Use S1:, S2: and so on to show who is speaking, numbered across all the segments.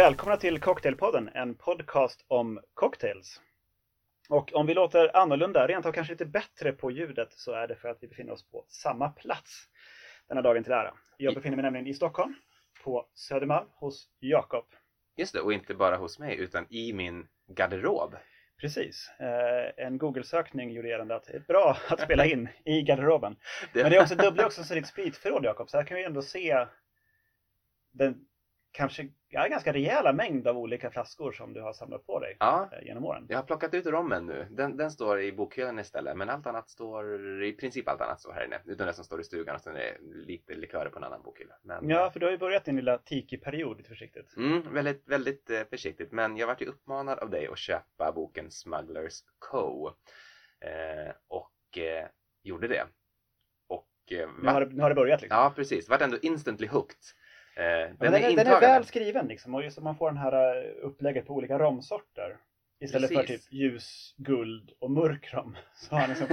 S1: Välkomna till Cocktailpodden, en podcast om cocktails. Och om vi låter annorlunda, rent av kanske lite bättre på ljudet, så är det för att vi befinner oss på samma plats denna dagen till ära. Jag befinner mig nämligen i Stockholm, på Södermalm, hos Jakob.
S2: Just det, och inte bara hos mig utan i min garderob.
S1: Precis. Eh, en Google-sökning gjorde gällande att det är bra att spela in i garderoben. Men det är också dubbla också som ditt spritförråd Jakob, så här kan vi ändå se den kanske ja, ganska rejäla mängd av olika flaskor som du har samlat på dig
S2: Ja,
S1: eh, genom åren.
S2: jag har plockat ut rommen nu. Den, den står i bokhyllan istället, men allt annat står, i princip allt annat står här inne. Utom det som står i stugan och sen är det lite likörer på en annan bokhylla. Men,
S1: Ja, för du har ju börjat din lilla tiki-period lite försiktigt.
S2: Mm, väldigt, väldigt eh, försiktigt. Men jag vart ju uppmanad av dig att köpa boken Smugglers Co. Eh, och eh, gjorde det. Och eh,
S1: Nu har, det, nu har det börjat liksom.
S2: Ja, precis. Vart ändå instantly hooked. Eh, den,
S1: Men den, är, den är väl skriven liksom och just att man får den här eh, upplägget på olika romsorter. Istället för
S2: Precis.
S1: typ ljus, guld och mörk rom. Så har liksom,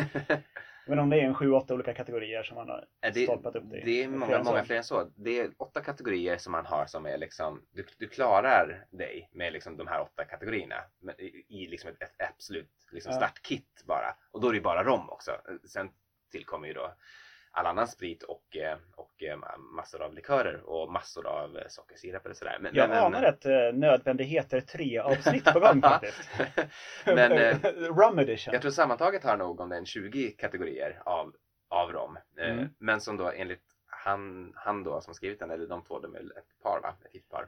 S1: inte om det är en sju, åtta olika kategorier som han har
S2: Eh, Det,
S1: stolpat upp det i.
S2: det är
S1: Fler
S2: många,
S1: än
S2: många fler än så. Det är åtta kategorier som man har som är liksom, du, du klarar dig med liksom de här åtta kategorierna men i, i liksom ett, ett absolut liksom startkit bara. Och då är det bara rom också. Sen tillkommer ju då all annan sprit och, eh, och eh, massor av likörer och massor av eh, sockersirap eller sådär. Men,
S1: Jag
S2: men-
S1: anar ett nödvändigheter 3-avsnitt på gång faktiskt.
S2: men
S1: Rum edition.
S2: jag tror sammantaget har nog om det är en 20 kategorier av, av rom.
S1: Mm.
S2: Men som då enligt han, han då som skrivit den, eller de två, de är ett par va? Ett gift par.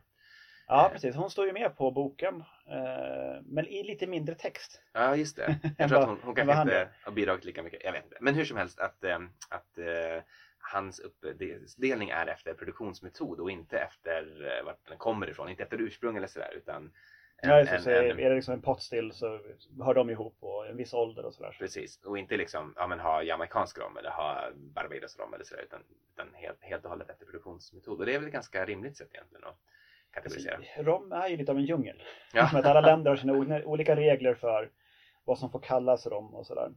S1: Ja, precis. Hon står ju med på boken. Eh, men i lite mindre text.
S2: Ja, just det. Jag tror att hon, hon kanske inte har bidragit lika mycket. Jag vet inte. Men hur som helst att, eh, att eh, hans uppdelning är efter produktionsmetod och inte efter eh, vart den kommer ifrån. Inte efter ursprung eller sådär utan en,
S1: Ja,
S2: en,
S1: Så
S2: en,
S1: är det liksom en potstill så hör de ihop och en viss ålder och sådär.
S2: Precis, och inte liksom ja, men ha jamaicansk rom eller ha Barbados rom eller sådär utan, utan helt, helt och hållet efter produktionsmetod. Och det är väl ett ganska rimligt sätt egentligen att kategorisera.
S1: Alltså, Rom är ju lite av en djungel.
S2: Ja.
S1: Med att alla länder har sina olika regler för vad som får kallas rom och sådär.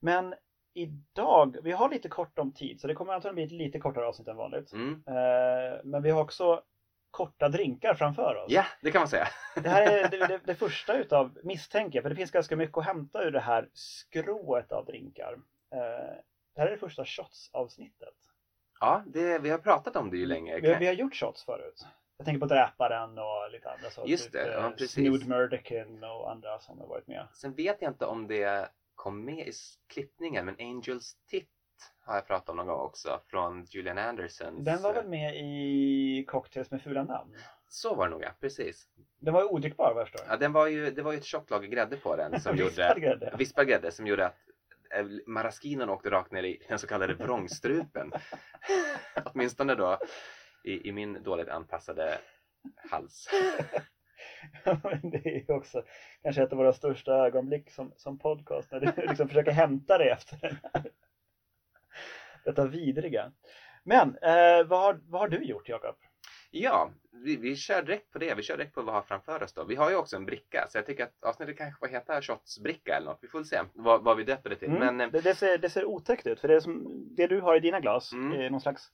S1: Men idag, vi har lite kort om tid så det kommer antagligen bli ett lite kortare avsnitt än vanligt.
S2: Mm.
S1: Eh, men vi har också korta drinkar framför oss.
S2: Ja, det kan man säga.
S1: Det här är det, det, det första utav, misstänker jag, för det finns ganska mycket att hämta ur det här skrået av drinkar. Eh, det här är det första shots-avsnittet.
S2: Ja, det, vi har pratat om det ju länge.
S1: Vi, vi har gjort shots förut. Jag tänker på Dräparen och lite andra så.
S2: Just det, ja,
S1: eh,
S2: precis.
S1: Snood Murderkin och andra som har varit med.
S2: Sen vet jag inte om det kom med i klippningen, men Angels Tit har jag pratat om någon gång också från Julian Andersons.
S1: Den var väl med i Cocktails med fula namn?
S2: Så var det nog ja, precis.
S1: Den var ju odrickbar vad jag förstår.
S2: Ja, den var ju, det var ju ett tjockt lager grädde på den som
S1: Vispad
S2: gjorde
S1: grädde.
S2: vispad grädde som gjorde att eh, maraskinen åkte rakt ner i den så kallade vrångstrupen. Åtminstone då i, i min dåligt anpassade hals.
S1: Men det är ju också kanske ett av våra största ögonblick som, som podcast när du liksom försöker hämta dig efter den här. Detta vidriga. Men eh, vad, har, vad har du gjort Jakob?
S2: Ja, vi, vi kör direkt på det. Vi kör direkt på vad vi har framför oss då. Vi har ju också en bricka, så jag tycker att avsnittet kanske får heta shotsbricka eller något. Vi får väl se vad, vad vi döper det till.
S1: Mm,
S2: Men eh,
S1: det, det, ser, det ser otäckt ut för det, är som, det du har i dina glas
S2: Mm.
S1: är någon slags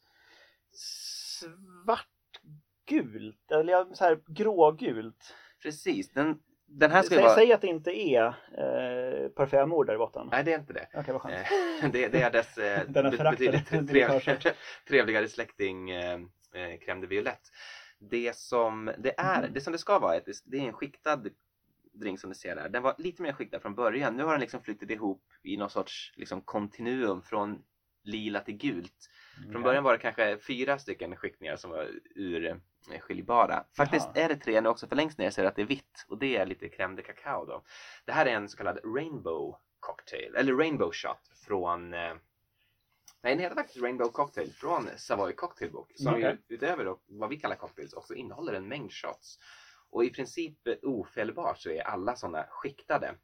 S1: svartgult eller så här grågult.
S2: precis, den, den här ska
S1: Säg,
S2: vara...
S1: säg att det inte är eh, parfymor där i botten.
S2: Nej, det är inte det.
S1: Okej, vad skönt.
S2: Eh, det, det är dess eh, betydligt trevligare släkting eh, eh, crème de violette. Det som det är,
S1: Mm.
S2: det som det ska vara, det är en skiktad drink som du ser där. Den var lite mer skiktad från början. Nu har den liksom flyttat ihop i någon sorts liksom kontinuum från lila till gult. Från början var det kanske fyra stycken skiktningar som var urskiljbara. Faktiskt
S1: Jaha.
S2: är det tre nu också, för längst ner ser det att det är vitt och det är lite crème de cacao då. Det här är en så kallad rainbow cocktail, eller rainbow shot från eh, Nej, den heter faktiskt Rainbow Cocktail från Savoy Cocktail Book som
S1: Okej.
S2: ju utöver då, vad vi kallar cocktails också innehåller en mängd shots. Och i princip eh, ofelbart så är alla sådana skiktade.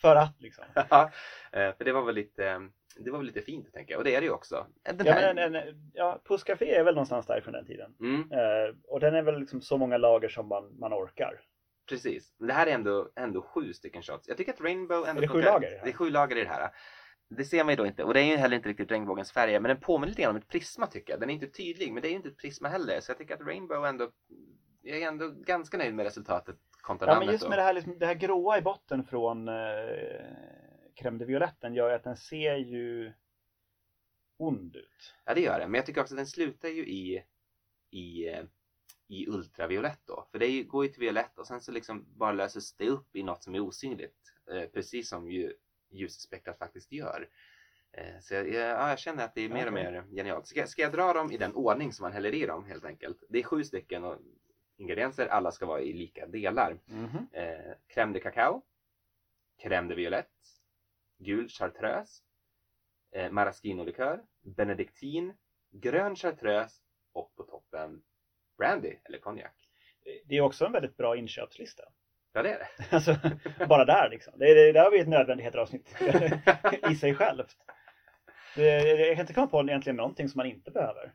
S1: För att liksom.
S2: Ja, eh, för det var väl lite det var väl lite fint tänker jag och det är det ju också. Den
S1: Ja,
S2: här-
S1: men en, ja, Puss Café är väl någonstans där från den tiden.
S2: mm,
S1: Eh, och den är väl liksom så många lager som man, man orkar.
S2: precis. Men det här är ändå, ändå sju stycken shots. Jag tycker att Rainbow ändå
S1: Är det sju lager det
S2: är sju lager i det här. Det ser man ju då inte och det är ju heller inte riktigt regnbågens färger men den påminner lite grann om ett prisma tycker jag. Den är inte tydlig men det är ju inte ett prisma heller så jag tycker att Rainbow ändå jag är ändå ganska nöjd med resultatet kontra
S1: Ja men just
S2: då.
S1: med det här, liksom, det här gråa i botten från eh, crème de violetten gör ju att den ser ju ond ut.
S2: Ja det gör det, men jag tycker också att den slutar ju i, i, i ultraviolett då. För det går ju till violett och sen så liksom bara löses det upp i något som är osynligt. Eh, precis som ju ljusspektrat faktiskt gör. Eh, så jag, ja, jag känner att det är mer och mer genialt. Ska, ska jag dra dem i den ordning som man häller i dem helt enkelt? Det är sju stycken och ingredienser, alla ska vara i lika delar.
S1: Mhm.
S2: Eh, crème de cacao, crème de violette, gul chartreuse, eh, maraschino-likör, benediktin, grön chartreuse och på toppen brandy eller konjak.
S1: Det är också en väldigt bra inköpslista.
S2: Ja det är det.
S1: Alltså, bara där liksom. Det, det, det var ju ett nödvändighetsavsnitt i sig självt. Det, jag kan inte komma på egentligen någonting som man inte behöver.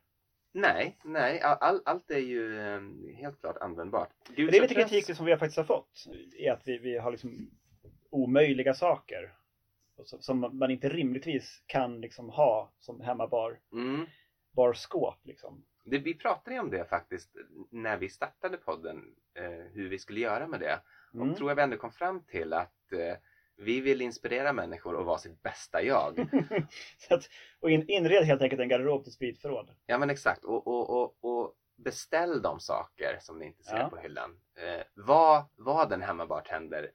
S2: nej, nej, all, all, allt är ju eh, helt klart användbart. Gul
S1: Det är lite kritik som vi faktiskt har fått. I att vi, vi har liksom omöjliga saker. Som, man inte rimligtvis kan liksom ha som hemmabar
S2: Mm.
S1: barskåp. Liksom.
S2: Det, vi pratade ju om det faktiskt när vi startade podden, eh, hur vi skulle göra med det.
S1: Mm.
S2: Och tror jag vi ändå kom fram till att eh, vi vill inspirera människor att vara sitt bästa jag.
S1: Att, och in, inred helt enkelt en garderob till spritförråd.
S2: Ja men exakt och, och, och, och beställ de saker som ni inte ser
S1: Ja.
S2: på hyllan. Eh, var, var den hemmabartender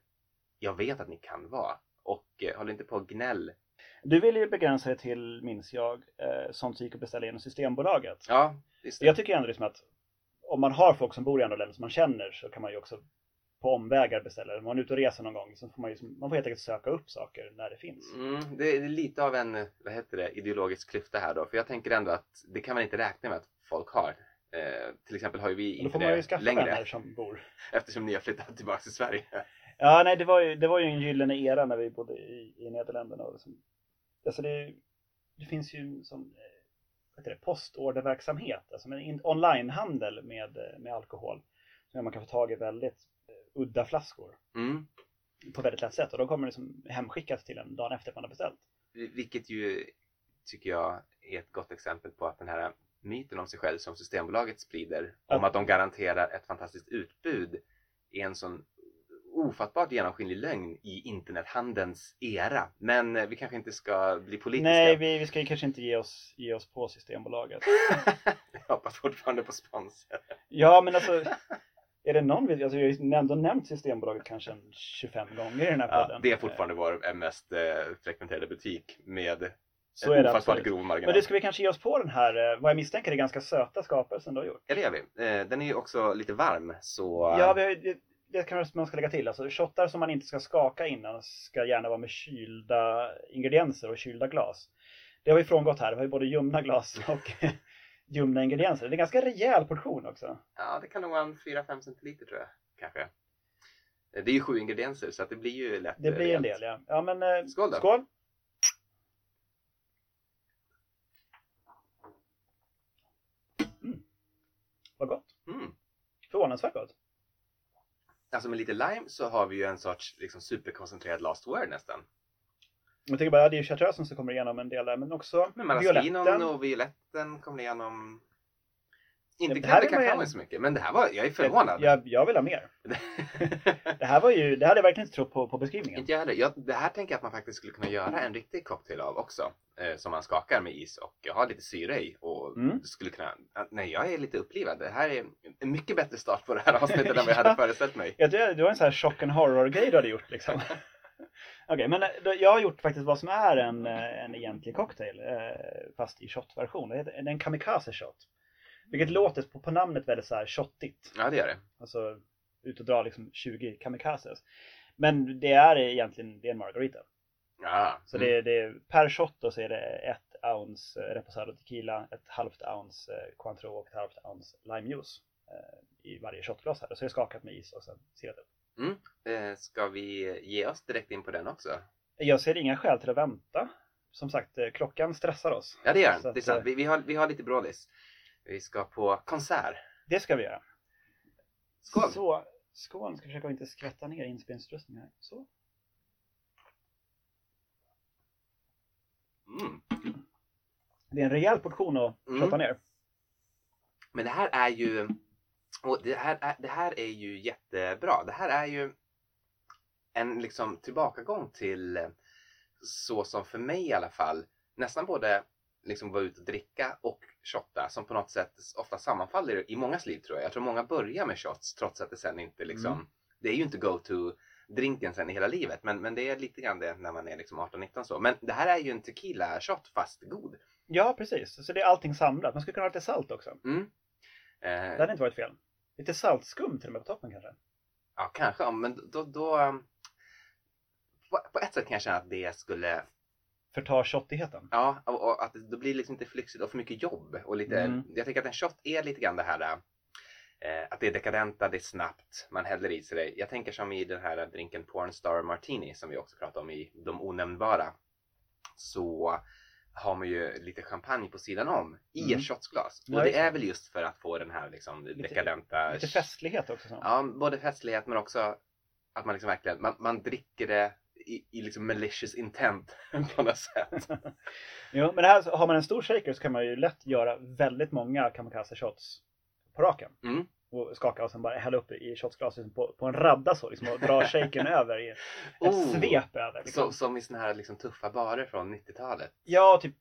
S2: jag vet att ni kan vara. Och eh, håll inte på och gnäll.
S1: Du vill ju begränsa dig till, minns jag, eh, sånt som gick att beställa genom Systembolaget.
S2: Ja, just det.
S1: Jag tycker ändå liksom att om man har folk som bor i andra länder som man känner så kan man ju också på omvägar beställa. Om man är ute och reser någon gång så får man ju man får helt enkelt söka upp saker när det finns.
S2: Mm, det är lite av en, vad heter det, ideologisk klyfta här då. För jag tänker ändå att det kan man inte räkna med att folk har. Eh, till exempel har ju vi
S1: Och då
S2: inte
S1: får man ju
S2: det
S1: skaffa
S2: längre.
S1: vänner som bor.
S2: Eftersom ni har flyttat tillbaka till Sverige.
S1: Ja, nej, det var ju, det var ju en gyllene era när vi bodde i, i Nederländerna. Och liksom, alltså det, det finns ju som eh, heter det, postorderverksamhet, alltså en in- onlinehandel med, eh, med alkohol. Som man kan få tag i väldigt eh, udda flaskor
S2: Mm.
S1: på väldigt lätt sätt. Och då kommer det liksom hemskickas till en dagen efter man har beställt.
S2: Vilket ju tycker jag är ett gott exempel på att den här myten om sig själv som Systembolaget sprider om
S1: Ja.
S2: att de garanterar ett fantastiskt utbud är en sån ofattbart genomskinlig lögn i internethandelns era. Men eh, vi kanske inte ska bli politiska.
S1: Nej, vi, vi ska ju kanske inte ge oss, ge oss på Systembolaget.
S2: jag hoppas fortfarande på spons.
S1: Ja, men alltså är det någon vi, alltså, jag har ändå nämnt Systembolaget kanske en 25 gånger i den här
S2: Ja,
S1: podden.
S2: det är fortfarande vår mest eh, frekventerade butik med
S1: Så är det absolut.
S2: grov marginal.
S1: Men det ska vi kanske ge oss på den här, eh, vad jag misstänker är ganska söta skapelsen du har gjort.
S2: Ja, det gör vi. Eh, den är ju också lite varm så...
S1: Ja, vi har, ju- det, kanske man ska lägga till. Alltså shottar som man inte ska skaka innan ska gärna vara med kylda ingredienser och kylda glas. Det har vi frångått här. Vi har ju både ljumna glas och ljumna ingredienser. Det är en ganska rejäl portion också.
S2: Ja, det kan nog vara en 4-5 centiliter tror jag. Kanske. Eh, Det är ju sju ingredienser så det blir ju lätt
S1: Det
S2: eh,
S1: blir en
S2: rejält.
S1: del, ja. Ja, men eh,
S2: Skål då.
S1: skål! Mm. Vad gott.
S2: Mm.
S1: Förvånansvärt gott.
S2: Alltså med lite lime så har vi ju en sorts liksom, superkoncentrerad last word nästan.
S1: Jag tänker bara, det är ju chartreusen som kommer igenom en del där, men också
S2: Men maraskinon
S1: violetten.
S2: och violetten kommer igenom. Inte
S1: det här ju-
S2: cacao så mycket, men det här var, jag är förvånad.
S1: Jag, jag vill ha mer. Det här var ju, det hade jag verkligen inte trott på, på beskrivningen.
S2: Inte jag heller. Jag, det här tänker jag att man faktiskt skulle kunna göra en riktig cocktail av också. Eh, som man skakar med is och har lite syra i. Och
S1: Mm.
S2: skulle kunna... Nej, jag är lite upplivad. Det här är en mycket bättre start på det här avsnittet än vad jag hade föreställt mig.
S1: Ja, det, det var en sån här chock and horror-grej du hade gjort liksom. Okej, men eh, jag har gjort faktiskt vad som är en, eh, en egentlig cocktail, eh, fast i shotversion. Det är en kamikaze shot. Vilket låter på, på namnet väldigt så här shottigt.
S2: Ja, det gör det.
S1: Alltså ut och dra liksom 20 kamikazes. Men det är egentligen det är en margarita.
S2: Ja.
S1: Så
S2: mm.
S1: det, det per shot då så är det ett ounce eh, reposado tequila, ett halvt ounce eh, Cointreau och ett halvt ounce limejuice eh, i varje shotglas här. Så det är skakat med is och sen sirat upp.
S2: Eh, ska vi ge oss direkt in på den också?
S1: Jag ser inga skäl till att vänta. Som sagt, klockan stressar oss.
S2: Ja, det gör den. Det är sant. Vi, vi, har, vi har lite brådis. Vi ska på konsert.
S1: Det ska vi göra.
S2: Skål!
S1: Så, skål. Ska försöka inte skvätta ner inspelningsutrustningen här. Så.
S2: Mm.
S1: Det är en rejäl portion att
S2: Mm.
S1: ner.
S2: Men det här är ju Och det här, är, det här är ju jättebra. Det här är ju en liksom tillbakagång till så som för mig i alla fall nästan både liksom vara ute och dricka och shotta som på något sätt ofta sammanfaller i mångas liv tror jag. Jag tror många börjar med shots trots att det sen inte liksom
S1: Mm.
S2: Det är ju inte go-to drinken sen i hela livet men, men det är lite grann det när man är liksom 18-19 så. Men det här är ju en tequila shot fast god.
S1: Ja, precis. Så det är allting samlat. Man skulle kunna ha lite salt också.
S2: Mm.
S1: Det
S2: Eh,
S1: hade inte varit fel. Lite saltskum till och med på toppen kanske.
S2: ja kanske, men då, då um, på, på ett sätt kan jag känna att det skulle
S1: Förtar shottigheten.
S2: Ja, och, och att det, blir liksom inte flexigt och för mycket jobb. Och lite,
S1: Mm.
S2: Jag tänker att en shot är lite grann det här eh, att det är dekadenta, det är snabbt, man häller i sig det. Jag tänker som i den här drinken Pornstar Martini som vi också pratade om i De onämnbara. Så har man ju lite champagne på sidan om i
S1: Mm.
S2: ett shotsglas. Och det är väl just för att få den här liksom dekadenta...
S1: Lite festlighet också. Så.
S2: Ja, både festlighet men också att man liksom verkligen, man, man dricker det i, i liksom malicious intent på något sätt.
S1: Jo, men här, har man en stor shaker så kan man ju lätt göra väldigt många kamikaze shots på raken.
S2: Mm.
S1: Och skaka och sen bara hälla upp i shotsglaset på, på en radda så liksom, och dra shakern över i ett
S2: Oh.
S1: svep över.
S2: Så,
S1: Liksom.
S2: som i såna här liksom tuffa barer från 90-talet.
S1: Ja, typ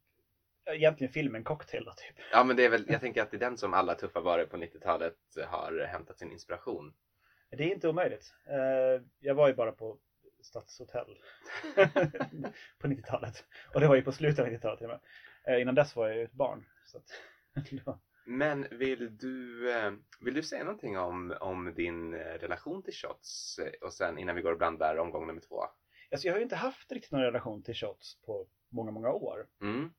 S1: egentligen filmen Cocktail då, typ.
S2: Ja men det är väl, jag tänker att det är den som alla tuffa barer på 90-talet har hämtat sin inspiration.
S1: Det är inte omöjligt. Eh, jag var ju bara på Stadshotell på 90-talet. Och det var ju på slutet av 90-talet till och med. Eh, innan dess var jag ju ett barn. Så att,
S2: Men vill du, eh, vill du säga någonting om, om din eh, relation till shots och sen innan vi går och blandar omgång nummer två?
S1: alltså, jag har ju inte haft riktigt någon relation till shots på många, många år.
S2: Mm.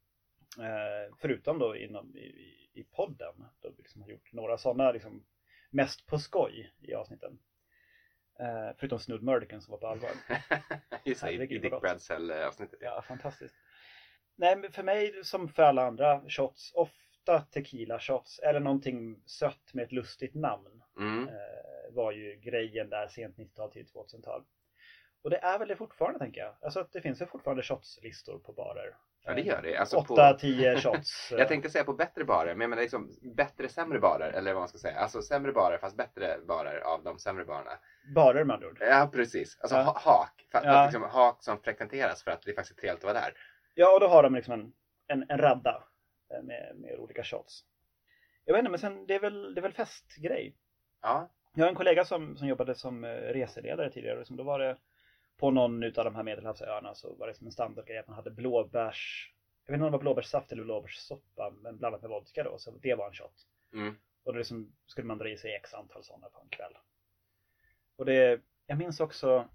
S1: Eh, förutom då inom, i, i, i podden. Då vi liksom har gjort några sådana liksom, mest på skoj i avsnitten. Eh, förutom Snood Murdican som var på allvar.
S2: Just det, i, Dick
S1: gott.
S2: Bradsell eh, avsnittet. Ja.
S1: Fantastiskt. Nej, men för mig som för alla andra shots, ofta tequila shots eller någonting sött med ett lustigt namn
S2: Mm.
S1: eh, var ju grejen där sent 90-tal till 2000-tal. Och det är väl det fortfarande tänker jag. Alltså att det finns väl fortfarande shotslistor på barer.
S2: Ja det gör det. Alltså, på,
S1: 8-10 shots.
S2: jag tänkte säga på bättre barer, men jag menar liksom bättre sämre barer eller vad man ska säga. Alltså sämre barer fast bättre barer av de sämre barerna.
S1: Barer med andra ord.
S2: Ja precis. Alltså
S1: Ja.
S2: ha- hak. Fast
S1: Ja.
S2: liksom, hak som frekventeras för att det faktiskt är trevligt att vara där.
S1: Ja, och då har de liksom en, en, en radda eh, med, med olika shots. Jag vet inte, men sen det är väl, det är väl festgrej.
S2: Ja.
S1: Jag har en kollega som, som jobbade som eh, reseledare tidigare. Liksom, då var det på någon utav de här medelhavsöarna så var det som en standardgrej att man hade blåbärs... Jag vet inte om det var blåbärssaft eller blåbärssoppa men blandat med vodka då. Så det var en shot.
S2: Mm.
S1: Och då liksom skulle man dra i sig x antal sådana på en kväll. Och det, jag minns också,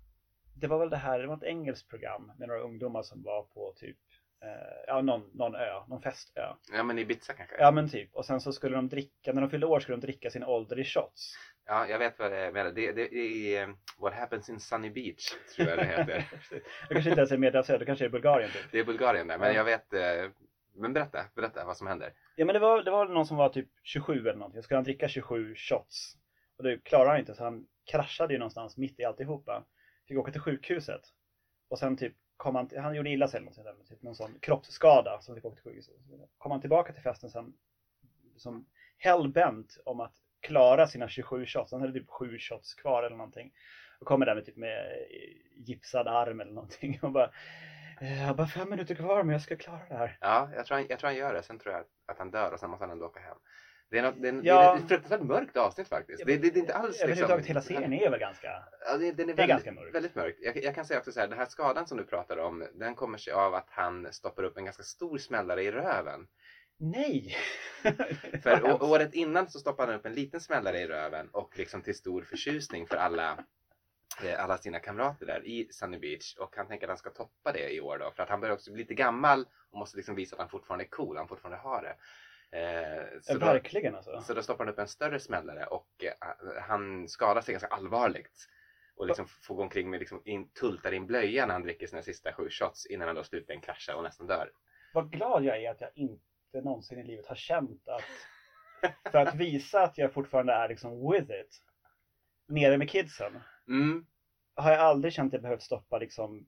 S1: det var väl det här, det var ett engelskt program med några ungdomar som var på typ, eh, ja någon, någon ö, någon festö.
S2: ja, men Ibiza kanske?
S1: Ja men typ, och sen så skulle de dricka, när de fyllde år skulle de dricka sin ålder i shots.
S2: Ja, jag vet vad det är. Det, det, det är eh, What happens in Sunny Beach, tror jag det heter.
S1: det kanske inte ens är Medelhavsö, det kanske är Bulgarien typ.
S2: det är Bulgarien där, men
S1: Ja.
S2: jag vet... eh, Men berätta, berätta vad som händer.
S1: Ja men det var, det var någon som var typ 27 eller någonting, skulle han dricka 27 shots. Och det klarade han inte så han kraschade ju någonstans mitt i alltihopa. Fick åka till sjukhuset. Och sen typ kom han, han gjorde illa sig eller något sånt där, typ någon sån kroppsskada som fick åka till sjukhuset. Kom han tillbaka till festen sen som hellbent om att klara sina 27 shots. Han hade typ 7 shots kvar eller någonting. Och kommer där med typ med eh, gipsad arm eller någonting och bara "Eh, Jag har bara fem minuter kvar men jag ska klara det här.
S2: Ja, jag tror han, jag tror han gör det. Sen tror jag att han dör och sen måste han ändå åka hem. Det är, något, det är, en-
S1: Ja.
S2: det är ett fruktansvärt mörkt avsnitt faktiskt. Det, det, det är inte alls liksom...
S1: Hela serien är väl ganska
S2: Ja, det, den är,
S1: Det är
S2: väldigt,
S1: ganska mörkt.
S2: väldigt mörkt. Jag, jag kan säga också så här, den här skadan som du pratar om, den kommer sig av att han stoppar upp en ganska stor smällare i röven.
S1: Nej!
S2: För året innan så stoppade han upp en liten smällare i röven och liksom till stor förtjusning för alla eh, alla sina kamrater där i Sunny Beach och han tänker att han ska toppa det i år då för att han börjar också bli lite gammal och måste liksom visa att han fortfarande är cool, han fortfarande har det. Eh, så, då,
S1: verkligen alltså.
S2: så då stoppar han upp en större smällare och eh, han skadar sig ganska allvarligt. Och liksom får gå omkring med liksom in, tultar in blöja när han dricker sina sista sju shots innan han då slutligen kraschar och nästan dör.
S1: Vad glad jag är att jag inte någonsin i livet har känt att för att visa att jag fortfarande är liksom with it nere med kidsen
S2: Mm.
S1: har jag aldrig känt att jag behövt stoppa liksom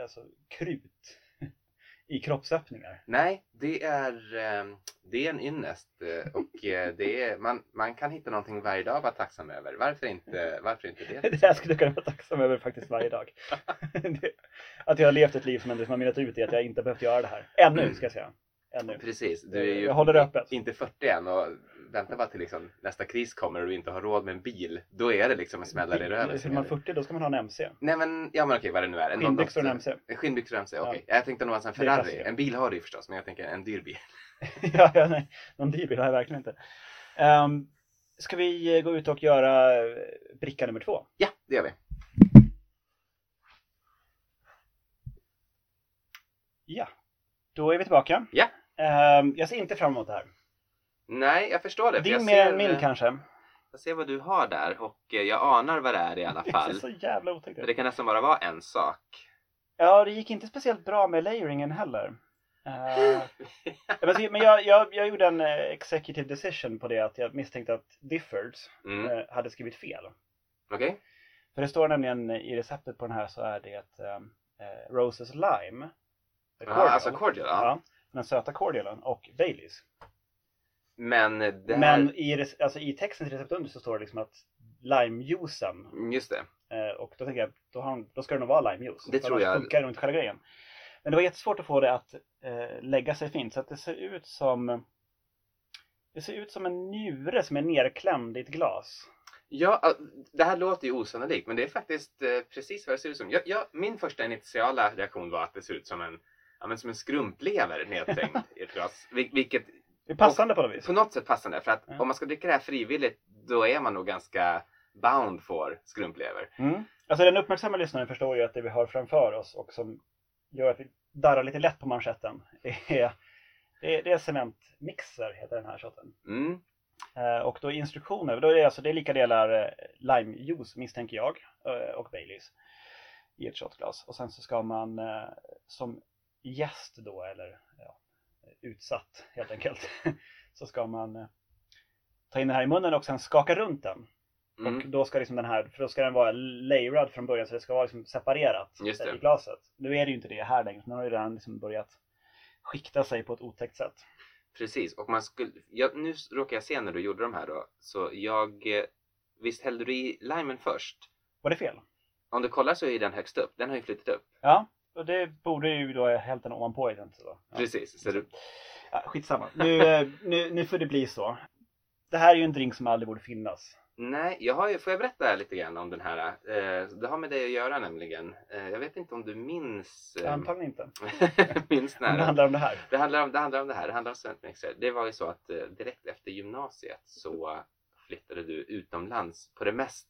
S1: alltså, krut i kroppsöppningar.
S2: Nej, det är, eh, det är en ynnest eh, och eh, det är, man, man kan hitta någonting varje dag att vara tacksam över. Varför inte, varför inte det?
S1: Det här skulle jag kunna vara tacksam över faktiskt varje dag. Att jag har levt ett liv som ändå har mynnat ut i att jag inte behövt göra det här. Ännu, ska jag säga. Ännu.
S2: Precis, du är ju
S1: Jag håller det öppet.
S2: inte 40 än och väntar bara till liksom, nästa kris kommer och du inte har råd med en bil. Då är det liksom en smällare i röven.
S1: Fyller man 40 då ska man ha en MC.
S2: Nej men, ja men okej vad det nu är. En
S1: Skinnbyxor och en MC.
S2: Skinnbyxor och MC, okej.
S1: Ja.
S2: Jag tänkte nog alltså en Ferrari. En bil har du ju förstås, men jag tänker en dyr bil.
S1: ja, ja, nej. Någon dyr bil har jag verkligen inte. Um, ska vi eh, gå ut och göra eh, bricka nummer två?
S2: Ja, det gör vi.
S1: Ja, då är vi tillbaka.
S2: Ja.
S1: Ehm, jag ser inte fram emot det här.
S2: Nej, jag förstår det. för
S1: Din mer än min
S2: eh,
S1: kanske.
S2: Jag ser vad du har där och eh, jag anar vad det är i alla
S1: Det
S2: fall.
S1: ser så jävla otäckt
S2: För
S1: ut.
S2: det kan nästan bara vara en sak.
S1: Ja, det gick inte speciellt bra med layeringen heller. Eh, men jag, jag, jag gjorde en eh, executive decision på det att jag misstänkte att Diffords
S2: Mm.
S1: hade skrivit fel.
S2: Okej?
S1: För det står nämligen i receptet på den här så är det um, eh, Roses Lime. Cordial.
S2: alltså cordial, ja.
S1: Ja, den söta cordialen och Baileys.
S2: Men här...
S1: Men i, alltså, i texten till receptet under så står det liksom att limejuicen.
S2: Mm, Just det.
S1: Eh, och då tänker jag, då, har, de- då ska det nog vara limejuice.
S2: Det tror
S1: annars
S2: jag.
S1: funkar det nog inte själva grejen. Men det var jättesvårt att få det att eh, lägga sig fint. Så att det ser ut som det ser ut som en njure som är nerklämd i ett glas.
S2: Ja, äh, det här låter ju osannolikt men det är faktiskt eh, precis vad det ser ut som. Jag, jag, min första initiala reaktion var att det ser ut som en, ja, men som en skrumplever nedträngd i ett glas. Vil, vilket
S1: Det är passande på något vis.
S2: på något sätt passande för att
S1: Ja.
S2: om man ska dricka det här frivilligt då är man nog ganska bound för skrumplever.
S1: Mm. Alltså den uppmärksamma lyssnaren förstår ju att det vi har framför oss och som gör att vi darrar lite lätt på manschetten är, det är, det är cementmixer heter den här shotten.
S2: Mm.
S1: Eh, och då instruktioner, då är det, alltså, det är lika delar eh, limejuice misstänker jag eh, och Baileys i ett shotglas. Och sen så ska man som gäst då, eller ja, utsatt helt enkelt, så ska man eh, ta in den här i munnen och sen skaka runt den. Och
S2: Mm.
S1: då ska liksom den här, för då ska den vara layerad från början så det ska vara liksom separerat i glaset. Nu är det ju inte det här längre, nu har det redan liksom börjat skikta sig på ett otäckt sätt.
S2: Precis, och man skulle, ja, nu råkar jag se när du gjorde de här då, så jag, eh, visst hällde du i limen först?
S1: Var det fel?
S2: Om du kollar så är den högst upp, den har ju flyttat upp.
S1: Ja, och det borde ju då den ovanpå i den. Så då. Ja.
S2: Precis, så du,
S1: Ja, skitsamma. Nu, eh, nu, nu får det bli så. Det här är ju en drink som aldrig borde finnas.
S2: Nej, jag har ju, får jag berätta lite grann om den här? Eh, det har med det att göra nämligen. Eh, jag vet inte om du minns... Eh,
S1: Antagligen inte.
S2: minns
S1: Men det
S2: när.
S1: handlar om det här.
S2: Det handlar om det, handlar om det här, det handlar om studentmixer. Det var ju så att eh, direkt efter gymnasiet så flyttade du utomlands på det mest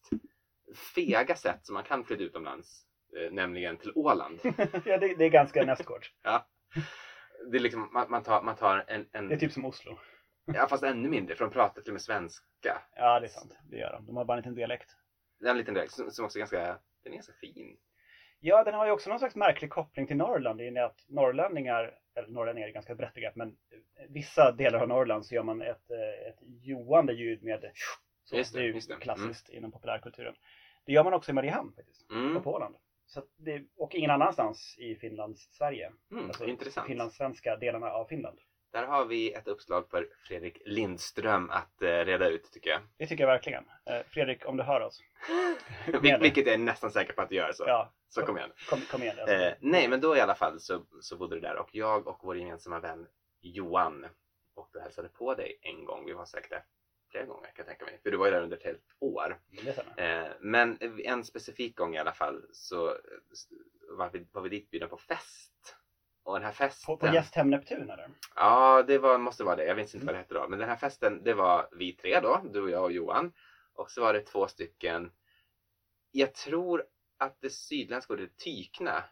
S2: fega sätt som man kan flytta utomlands. Eh, nämligen till Åland.
S1: ja, det, det är ganska nästgårds.
S2: Det är liksom, man, man tar, man tar en, en
S1: Det är typ som Oslo.
S2: ja, fast ännu mindre för de pratar till och med svenska.
S1: Ja, det är sant. Det gör de. De har bara en liten dialekt.
S2: Det är en liten dialekt som, som också är ganska, den är ganska fin.
S1: Ja, den har ju också någon slags märklig koppling till Norrland. I och med att norrlänningar, eller norrlänningar är ganska begrepp, men vissa delar av Norrland så gör man ett, eh, ett joande ljud med så.
S2: Just det,
S1: det är ju
S2: det.
S1: klassiskt inom populärkulturen. Det gör man också i Mariehamn faktiskt,
S2: Mm.
S1: på Åland. Så det, och ingen annanstans i Finlands Sverige.
S2: Mm,
S1: Alltså
S2: intressant.
S1: finlandssvenska delarna av Finland.
S2: Där har vi ett uppslag för Fredrik Lindström att eh, reda ut tycker jag.
S1: Det tycker jag verkligen. Eh, Fredrik, om du hör oss.
S2: Vil- vilket jag är nästan säker på att du gör så.
S1: Ja,
S2: Så kom igen.
S1: kom, kom igen. Alltså.
S2: Eh, nej, men då i alla fall så, så bodde du där och jag och vår gemensamma vän Johan och du hälsade på dig en gång. Vi var säkert flera gånger kan jag tänka mig. För du var ju där under ett helt år.
S1: Stämmer.
S2: Eh, men en specifik gång i alla fall så var vi, var vi dit bjudna på fest. Och den här festen.
S1: På, på Gästhem Neptun eller?
S2: Ja, det var, måste vara det. Jag minns inte vad det hette då. Men den här festen, det var vi tre då. Du och jag och Johan. Och så var det två stycken. Jag tror att det sydländska ordet tykna.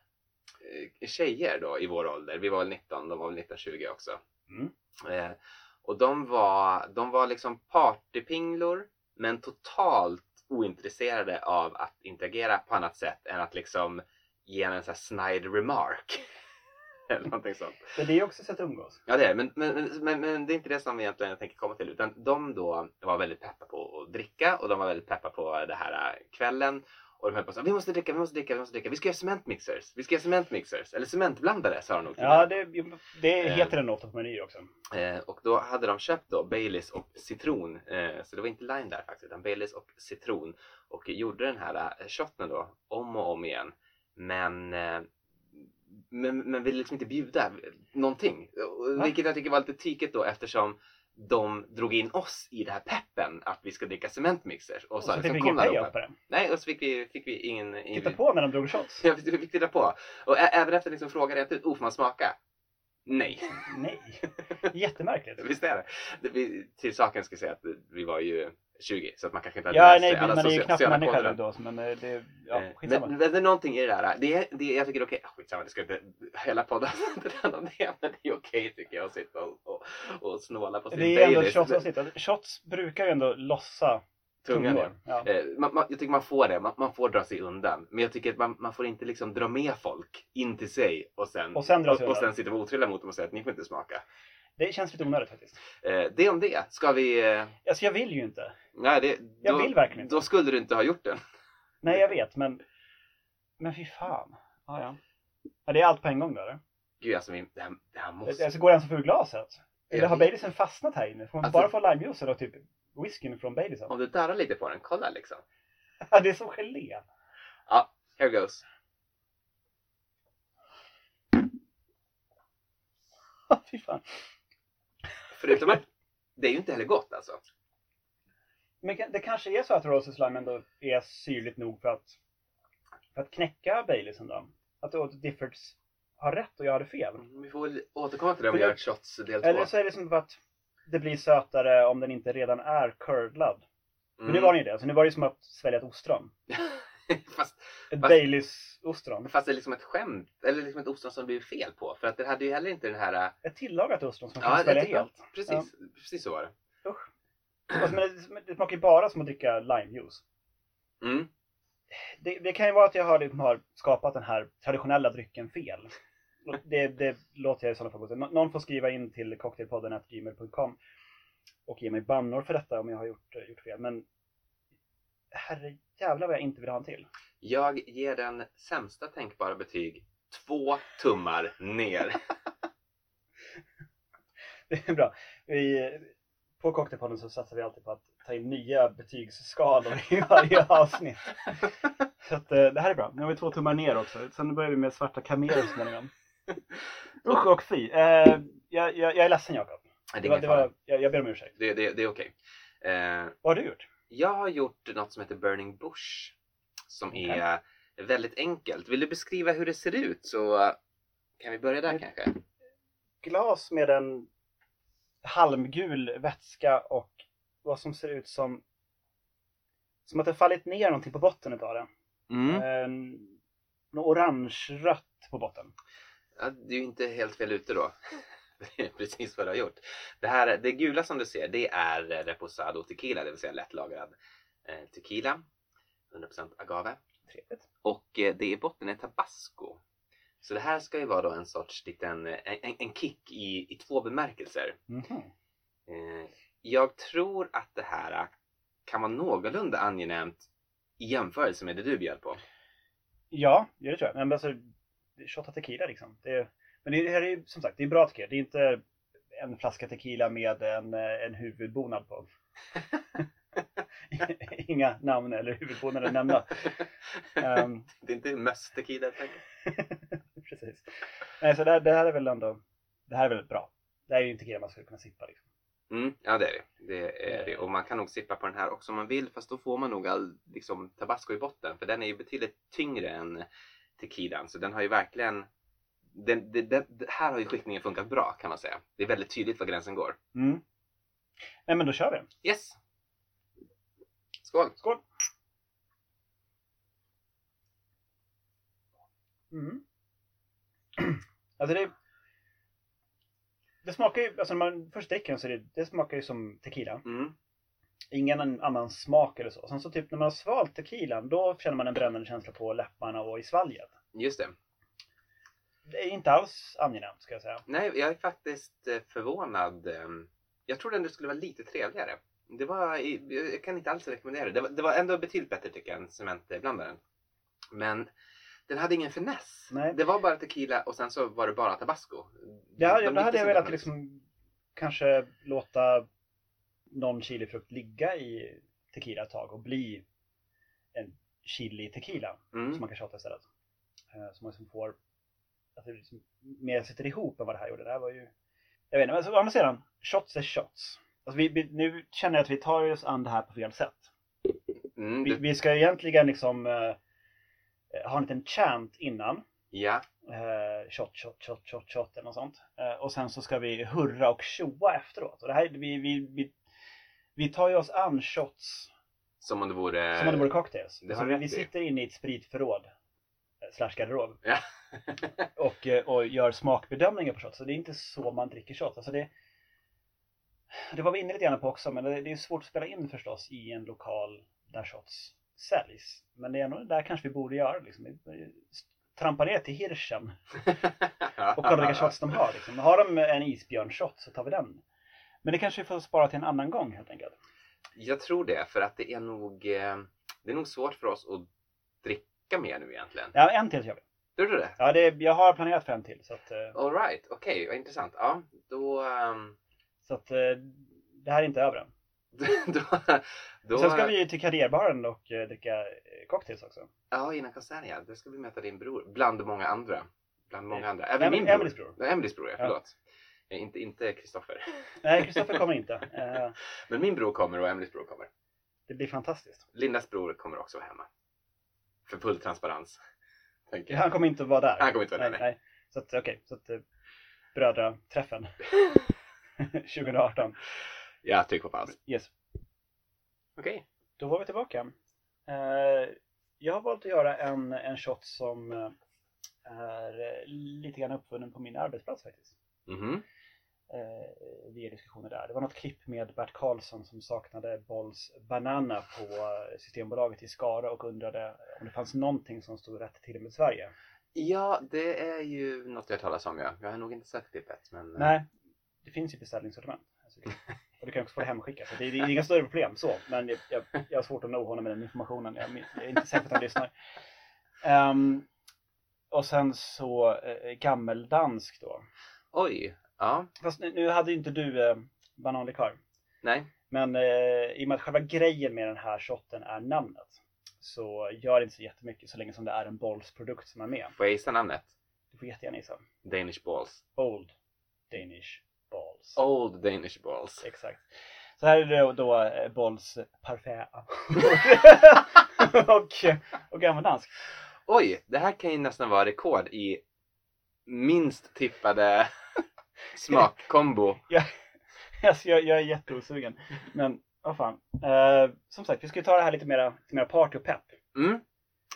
S2: eh, Tjejer då i vår ålder. Vi var väl 19, de var väl 1920 också.
S1: Mm.
S2: Eh, och de var, de var liksom partypinglor. Men totalt ointresserade av att interagera på annat sätt än att liksom ge en, sån här snide remark. Eller någonting sånt.
S1: Men det är också ett sätt att umgås.
S2: Ja det är men, men, men, men det är inte det som egentligen jag tänker komma till. Utan de då var väldigt peppa på att dricka och de var väldigt peppa på det här äh, kvällen. Och de höll på så här, vi måste dricka, vi måste dricka, vi måste dricka. Vi ska göra cementmixers. Vi ska göra cementmixers. Eller cementblandare sa de nog
S1: Ja, det, det
S2: Eh.
S1: heter den ofta på menyer också.
S2: Eh, och då hade de köpt då Baileys och citron. Eh, så det var inte lime där faktiskt, utan Baileys och citron. Och gjorde den här shotten då om och om igen. Men, eh, men, men ville liksom inte bjuda någonting.
S1: Va?
S2: Vilket jag tycker var lite tykigt då eftersom de drog in oss i det här peppen att vi ska dricka cementmixers. Och
S1: Och
S2: sa
S1: så fick vi ingen payoff på det.
S2: Nej, och så fick vi, fick vi ingen... ingen
S1: Titta på när de drog shots.
S2: Ja, vi fick titta på. Och även efter liksom fråga rent ut, oh får man smaka? Nej.
S1: Nej. Jättemärkligt.
S2: Visst är det? det vi, till saken ska jag säga att vi var ju 20 så att man kanske inte hade
S1: Ja,
S2: läst
S1: nej,
S2: alla
S1: man är ju knappt människa nu då, men eh, det, ja,
S2: Eh,
S1: skitsamma.
S2: Men, men det är någonting i det där. Det är, det är, jag tycker det är okej. Ah, skitsamma, det ska inte hela podden handla om det. Men det är okej tycker jag att sitta och, och, och snåla på sin
S1: Det är ändå
S2: Baileys.
S1: shotsavsnitt. Shots brukar ju ändå lossa
S2: Tungan.
S1: Ja.
S2: Eh, man, man, jag tycker man får det, man, man får dra sig undan. Men jag tycker att man, man får inte liksom dra med folk in till sig och sen,
S1: Och sen
S2: och, och sen sitta och otrevliga mot dem och säga att ni får inte smaka.
S1: Det känns lite onödigt faktiskt.
S2: Eh, det om det. Ska vi... Eh,
S1: Alltså jag vill ju inte.
S2: nej, det,
S1: Jag
S2: då,
S1: vill verkligen inte.
S2: Då skulle du inte ha gjort den.
S1: Nej, jag vet, men... Men fy fan. Ja, ja. ja det är allt på en gång då, eller?
S2: Gud alltså, vi, det, här, det här måste...
S1: Alltså, går det ens att få ur glaset? Eller
S2: Jag
S1: har. Baileysen fastnat här inne? Får man
S2: Alltså-
S1: bara få limejuice eller typ whiskyn från Baileysen?
S2: Om du darrar lite på den, kolla liksom.
S1: Ja, det är som gelé.
S2: Ja, here goes.
S1: fy fan.
S2: Förutom att det är ju inte heller gott alltså.
S1: Men det kanske är så att Roses Lime ändå är syrligt nog för att, för att knäcka Baileysen då? Att Diffords har rätt och jag hade fel?
S2: Vi får väl återkomma till det om vi gör ett shots del två.
S1: Eller så är det som att det blir sötare om den inte redan är curdlad. Men
S2: Mm.
S1: nu var det ju det, så nu var det som att svälja ett ostron.
S2: fast,
S1: Ett
S2: Fast-
S1: Baileys ostron.
S2: fast det är liksom ett skämt, eller liksom ett ostron som blir fel på. För att det hade ju heller inte den här...
S1: Ett tillagat ostron som man
S2: Ja,
S1: kan svälja
S2: det- ja,
S1: helt.
S2: Precis, precis så var det.
S1: Alltså, men det, det smakar ju bara som att dricka limejuice.
S2: Mm.
S1: Det, det kan ju vara att jag har, liksom, har skapat den här traditionella drycken fel. Det, det låter jag i sådana fall gå Någon får skriva in till cocktailpodden gmail.com och ge mig bannor för detta om jag har gjort, gjort fel. Men herre jävlar vad jag inte vill ha en till.
S2: Jag ger den sämsta tänkbara betyg två tummar ner.
S1: Det är bra. Vi, på Cocktailpodden så satsar vi alltid på att ta in nya betygsskalor i varje avsnitt. Så att, eh, det här är bra. Nu har vi två tummar ner också. Sen börjar vi med svarta kameler så småningom. Usch och fy. Eh, jag, jag, jag är ledsen Jakob. Det var, det var, jag, jag ber om ursäkt.
S2: Det, det, det är okej. Eh,
S1: Vad har du gjort?
S2: Jag har gjort något som heter Burning Bush. Som
S1: Okej.
S2: är väldigt enkelt. Vill du beskriva hur det ser ut så kan vi börja där
S1: Mm.
S2: kanske?
S1: Glas med en halmgul vätska och vad som ser ut som som att det fallit ner någonting på botten utav det.
S2: Mm.
S1: En, något orange-rött på botten.
S2: Ja, du är ju inte helt fel ute då. Det är precis vad du har gjort. Det, här, det gula som du ser det är reposado tequila, det vill säga lättlagrad eh, tequila. 100% agave.
S1: Trevligt.
S2: Och eh, det i botten är tabasco. Så det här ska ju vara då en sorts liten eh, en, en kick i, i två bemärkelser.
S1: Mhm.
S2: Eh, jag tror att det här kan vara någorlunda angenämt i jämförelse med det du bjöd på.
S1: Ja, det tror jag. Men alltså, shotta tequila liksom. Det är, men det här är som sagt, det är bra tequila. Det är inte en flaska tequila med en, eh, en huvudbonad på. Inga namn eller huvudbonader nämnda. Ehm,
S2: Det är inte möss tequila jag
S1: precis. Nej, så det, här- det här är väl ändå, det här är väl bra. Det här är ju en tequila man skulle kunna sippa liksom.
S2: Mm, ja det är det. det, är det. Och man kan nog sippa på den här också om man vill fast då får man nog all liksom, tabasco i botten för den är ju betydligt tyngre än tequilan så den har ju verkligen den, det, det, här har ju skiktningen funkat bra kan man säga. Det är väldigt tydligt var gränsen går.
S1: Mm. Nej men då kör vi.
S2: Yes! Skål!
S1: Skål! Mm. Alltså det, det smakar ju, alltså när man först dricker den så det, det smakar ju som tequila.
S2: Mm.
S1: Ingen annan smak eller så. Sen så typ när man har svalt tequilan då känner man en brännande känsla på läpparna och i svalget.
S2: Just det.
S1: Det är inte alls angenämt ska jag säga.
S2: Nej, jag är faktiskt eh, förvånad. ehm, Jag trodde ändå det skulle vara lite trevligare. Det var, jag kan inte alls rekommendera det. Det var, det var ändå betydligt bättre tycker jag än cementblandaren. Men den hade ingen finess.
S1: Nej.
S2: Det var bara tequila och sen så var det bara tabasco.
S1: Det hade,
S2: De
S1: då hade jag velat liksom kanske låta någon chilifrukt ligga i tequila ett tag och bli en chili tequila
S2: Mm.
S1: som man kan shotta istället. Eh, Så man liksom får att det liksom mer sitter ihop än vad det här gjorde. Det här var ju jag vet inte, men så, å andra sidan, shots är shots. Alltså vi, vi, nu känner jag att vi tar oss an det här på fel sätt.
S2: Mm,
S1: Vi,
S2: du,
S1: vi ska egentligen liksom eh, ha en liten chant innan.
S2: ja,
S1: Eh, shot, shot, shot, shot, shot eller något sånt. Eh, och sen så ska vi hurra och tjoa efteråt. Och det här, vi, vi, vi, vi tar ju oss an shots
S2: som om det vore...
S1: som om det vore cocktails.
S2: det har
S1: Så
S2: du
S1: vi, vi sitter inne i ett spritförråd, slash garderob,
S2: Ja.
S1: och, eh, och gör smakbedömningar på shots. Så det är inte så man dricker shots. Alltså det, det var vi inne lite grann på också, men det, det är svårt att spela in förstås i en lokal där shots säljs. Men det är nog där kanske vi borde göra. Liksom. Trampa ner till Hirschen och kolla vilka shots de har. Liksom. Har de en isbjörnshot så tar vi den. Men det kanske vi får spara till en annan gång helt enkelt.
S2: Jag tror det, för att det är nog, eh, det är nog svårt för oss att dricka mer nu egentligen.
S1: Ja, en till kör vi.
S2: Tror du det?
S1: Ja, det, jag har planerat en till. Så att, eh,
S2: All right, okej, vad intressant. Ja, då... ehm,
S1: så att eh, det här är inte över än.
S2: då, då
S1: Sen ska vi till karriärbaren och eh, dricka cocktails också.
S2: Ja, innan konserten ja. Där ska vi möta din bror. Bland många andra. Bland många andra. Även
S1: Em-
S2: min bror.
S1: Emelies bror.
S2: Nej, Emelies bror, ja.
S1: Ja.
S2: Förlåt. Eh, Inte, inte Kristoffer.
S1: Nej, Kristoffer kommer inte. Eh,
S2: Men min bror kommer och Emelies bror kommer.
S1: det blir fantastiskt.
S2: Lindas bror kommer också vara hemma. För full transparens. Tänker jag.
S1: Han kommer inte att vara där.
S2: Han kommer inte vara där,
S1: nej.
S2: nej.
S1: nej. Så att, okej. så att eh, brödraträffen 2018.
S2: Ja, tryck på paus.
S1: Yes.
S2: Okej.
S1: Då var vi tillbaka. Eh, jag har valt att göra en, en shot som eh, är lite grann uppfunnen på min arbetsplats faktiskt.
S2: Mhm.
S1: Eh, via diskussioner där. Det var något klipp med Bert Karlsson som saknade Bolls Banana på eh, Systembolaget i Skara och undrade om det fanns någonting som stod rätt till med Sverige.
S2: Ja, det är ju något jag talas om ja. Jag har nog inte sett klippet men... eh,
S1: Nej, det finns ju beställningssortiment. Alltså, och du kan också få det hemskickat. Så det, det är inga större problem så. Men jag, jag, jag har svårt att nå honom med den informationen. Jag, jag är inte säker på att han lyssnar. Ehm, och sen så eh, gammeldansk då.
S2: Oj. Ja.
S1: Fast nu, nu hade ju inte du eh, bananlikör.
S2: Nej.
S1: Men eh, i och med att själva grejen med den här shotten är namnet. Så gör det inte så jättemycket så länge som det är en bollsprodukt som är med.
S2: Får jag gissa namnet?
S1: Du får jättegärna gissa.
S2: Danish balls.
S1: Old Danish Balls.
S2: Old Danish balls.
S1: Exakt. Så här är det då, då eh, Bolls parfait. och, och gammaldansk.
S2: Oj, det här kan ju nästan vara rekord i minst tippade smakkombo.
S1: Alltså, jag, jag är jätteosugen. Men vad fan. Eh, som sagt, vi ska ju ta det här lite mera, lite mera party och pepp.
S2: Mm.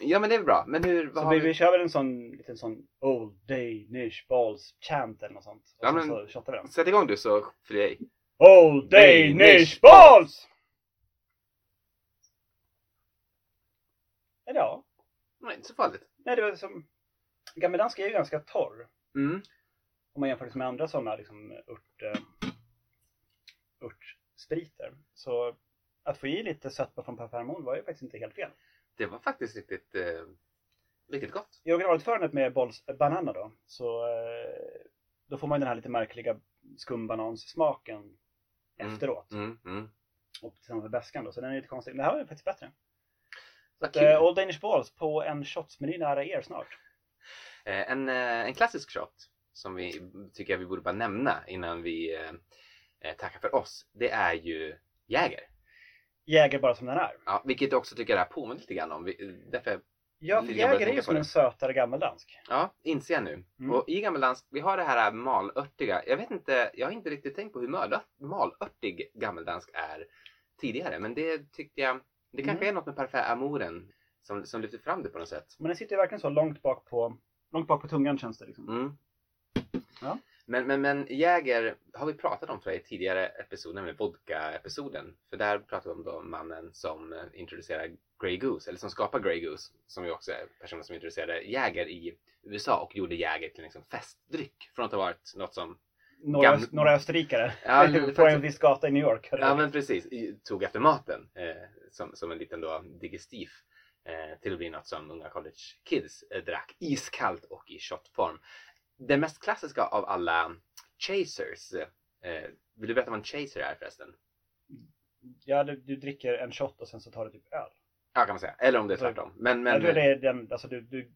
S2: Ja men det är bra. Men hur, vad
S1: Så
S2: har
S1: vi,
S2: vi?
S1: kör väl en sån liten sån Old Danish Balls chant eller något sånt. Och
S2: Ja,
S1: sen
S2: men-
S1: så vi den.
S2: Sätt igång du så för dig.
S1: Old
S2: Danish
S1: Danish Balls! Eller ja.
S2: Nej, inte så farligt.
S1: Nej, det var som... Gammeldansk är ju ganska torr.
S2: Mm.
S1: Om man jämför med andra sådana liksom, ört, eh, örtspriter. Så att få i lite sötma från parfymon var ju faktiskt inte helt fel.
S2: Det var faktiskt riktigt, eh, riktigt gott.
S1: I originalutförandet med Bolls Banana då, så eh, då får man den här lite märkliga skumbananssmaken
S2: Mm.
S1: efteråt.
S2: Mm, mm.
S1: Och tillsammans med beskan då, så den är lite konstig. Men det här var ju faktiskt bättre.
S2: Vad
S1: Eh. Old Danish Balls på en shotsmeny nära er snart.
S2: Eh, en, eh, en klassisk shot som vi tycker jag vi borde bara nämna innan vi eh, tackar för oss. Det är ju Jäger.
S1: Jäger bara som den är.
S2: Ja, vilket jag också tycker det här påminner lite grann om. Vi, därför,
S1: Ja, för Jäger är ju som en sötare gammeldansk.
S2: ja, inser jag nu.
S1: Mm.
S2: Och i gammeldansk, vi har det här malörtiga. Jag vet inte, jag har inte riktigt tänkt på hur malört, malörtig gammeldansk är tidigare. Men det tyckte jag, det kanske
S1: Mm.
S2: är något med parfait amouren som, som lyfter fram det på något sätt.
S1: Men den sitter ju verkligen så långt bak på, långt bak på tungan känns det liksom.
S2: Mm.
S1: Ja.
S2: Men, men, men Jäger har vi pratat om tror jag, i tidigare episod, nämligen vodka-episoden. För där pratade vi om då mannen som eh, introducerar Grey Goose, eller som skapar Grey Goose, som ju också är personen som introducerade Jäger i USA och gjorde Jäger till en liksom festdryck. Från att ha varit något som,
S1: Några,
S2: Gam-
S1: några österrikare
S2: Ja,
S1: på en viss gata i New York.
S2: ja men precis, tog efter maten eh, som, som en liten då digestif. eh, till att bli något som unga college kids eh, drack iskallt och i shotform. Den mest klassiska av alla chasers. Eh, vill du veta vad en chaser är förresten?
S1: Ja, du, du dricker en shot och sen så tar du typ öl.
S2: Ja kan man säga. Eller om det är tvärtom. Men, men,
S1: tror det är den, alltså du, du,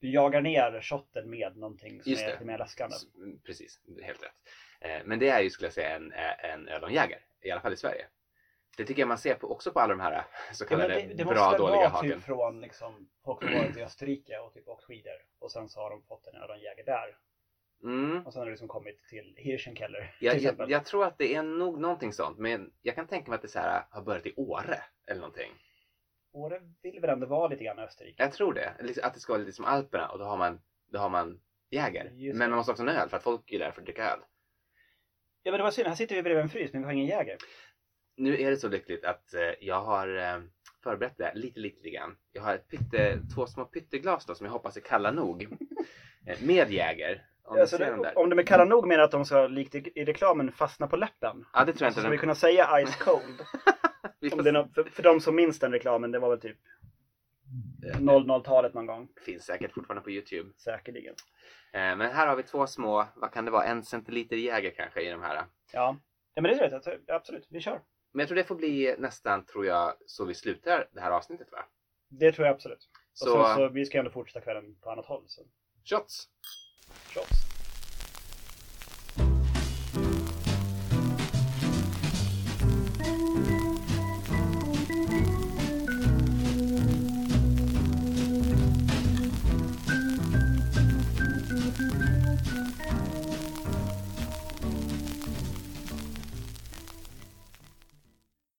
S1: du jagar ner shotten med någonting som
S2: Just
S1: är lite mer läskande.
S2: Precis, helt rätt. Eh, Men det är ju skulle jag säga en, en öl och en Jäger, i alla fall i Sverige. Det tycker jag man ser på, också på alla de här eh, så
S1: Ja,
S2: kallade
S1: det, det
S2: bra
S1: måste väl
S2: dåliga
S1: vara
S2: haken.
S1: typ från liksom, folk som varit i Österrike och typ åkt skidor och sen så har de fått en en Jäger där.
S2: Mm.
S1: Och sen har det liksom kommit till Hirschenkeller
S2: Jag,
S1: till
S2: jag, jag tror att det är nog någonting sånt, men jag kan tänka mig att det så här, har börjat i Åre eller någonting.
S1: Åre vill väl ändå vara lite grann Österrike.
S2: Jag tror det. Liksom Att det ska vara lite som Alperna och då har man, då har man Jäger.
S1: Just
S2: Men
S1: det.
S2: man måste också ha en öl för att folk är där för att dricka öl.
S1: Ja men det var synd, här sitter vi bredvid en frys men vi har ingen Jäger.
S2: Nu är det så lyckligt att eh, jag har eh, förberett det lite, lite grann. Jag har ett pytte, två små pytteglas då som jag hoppas är kalla nog. eh, med Jäger. Om
S1: Ja, det, om de är kalla nog menar att de ska, likt i, reklamen, fastna på läppen.
S2: Ja, det tror jag
S1: Så
S2: inte.
S1: ska vi kunna säga Ice Cold.
S2: Får
S1: Om det är nå- för, för de som minns den reklamen, det var väl typ 00-talet någon gång.
S2: finns säkert fortfarande på Youtube.
S1: Säkerligen.
S2: Eh, men här har vi två små, vad kan det vara, en centiliter Jäger kanske i de här.
S1: Ja. ja men det är rätt, absolut, vi kör.
S2: Men jag tror det får bli nästan, tror jag, så vi slutar det här avsnittet va?
S1: Det tror jag absolut.
S2: Så,
S1: Och sen så, vi ska ändå fortsätta kvällen på annat håll. Så.
S2: shots!
S1: Shots.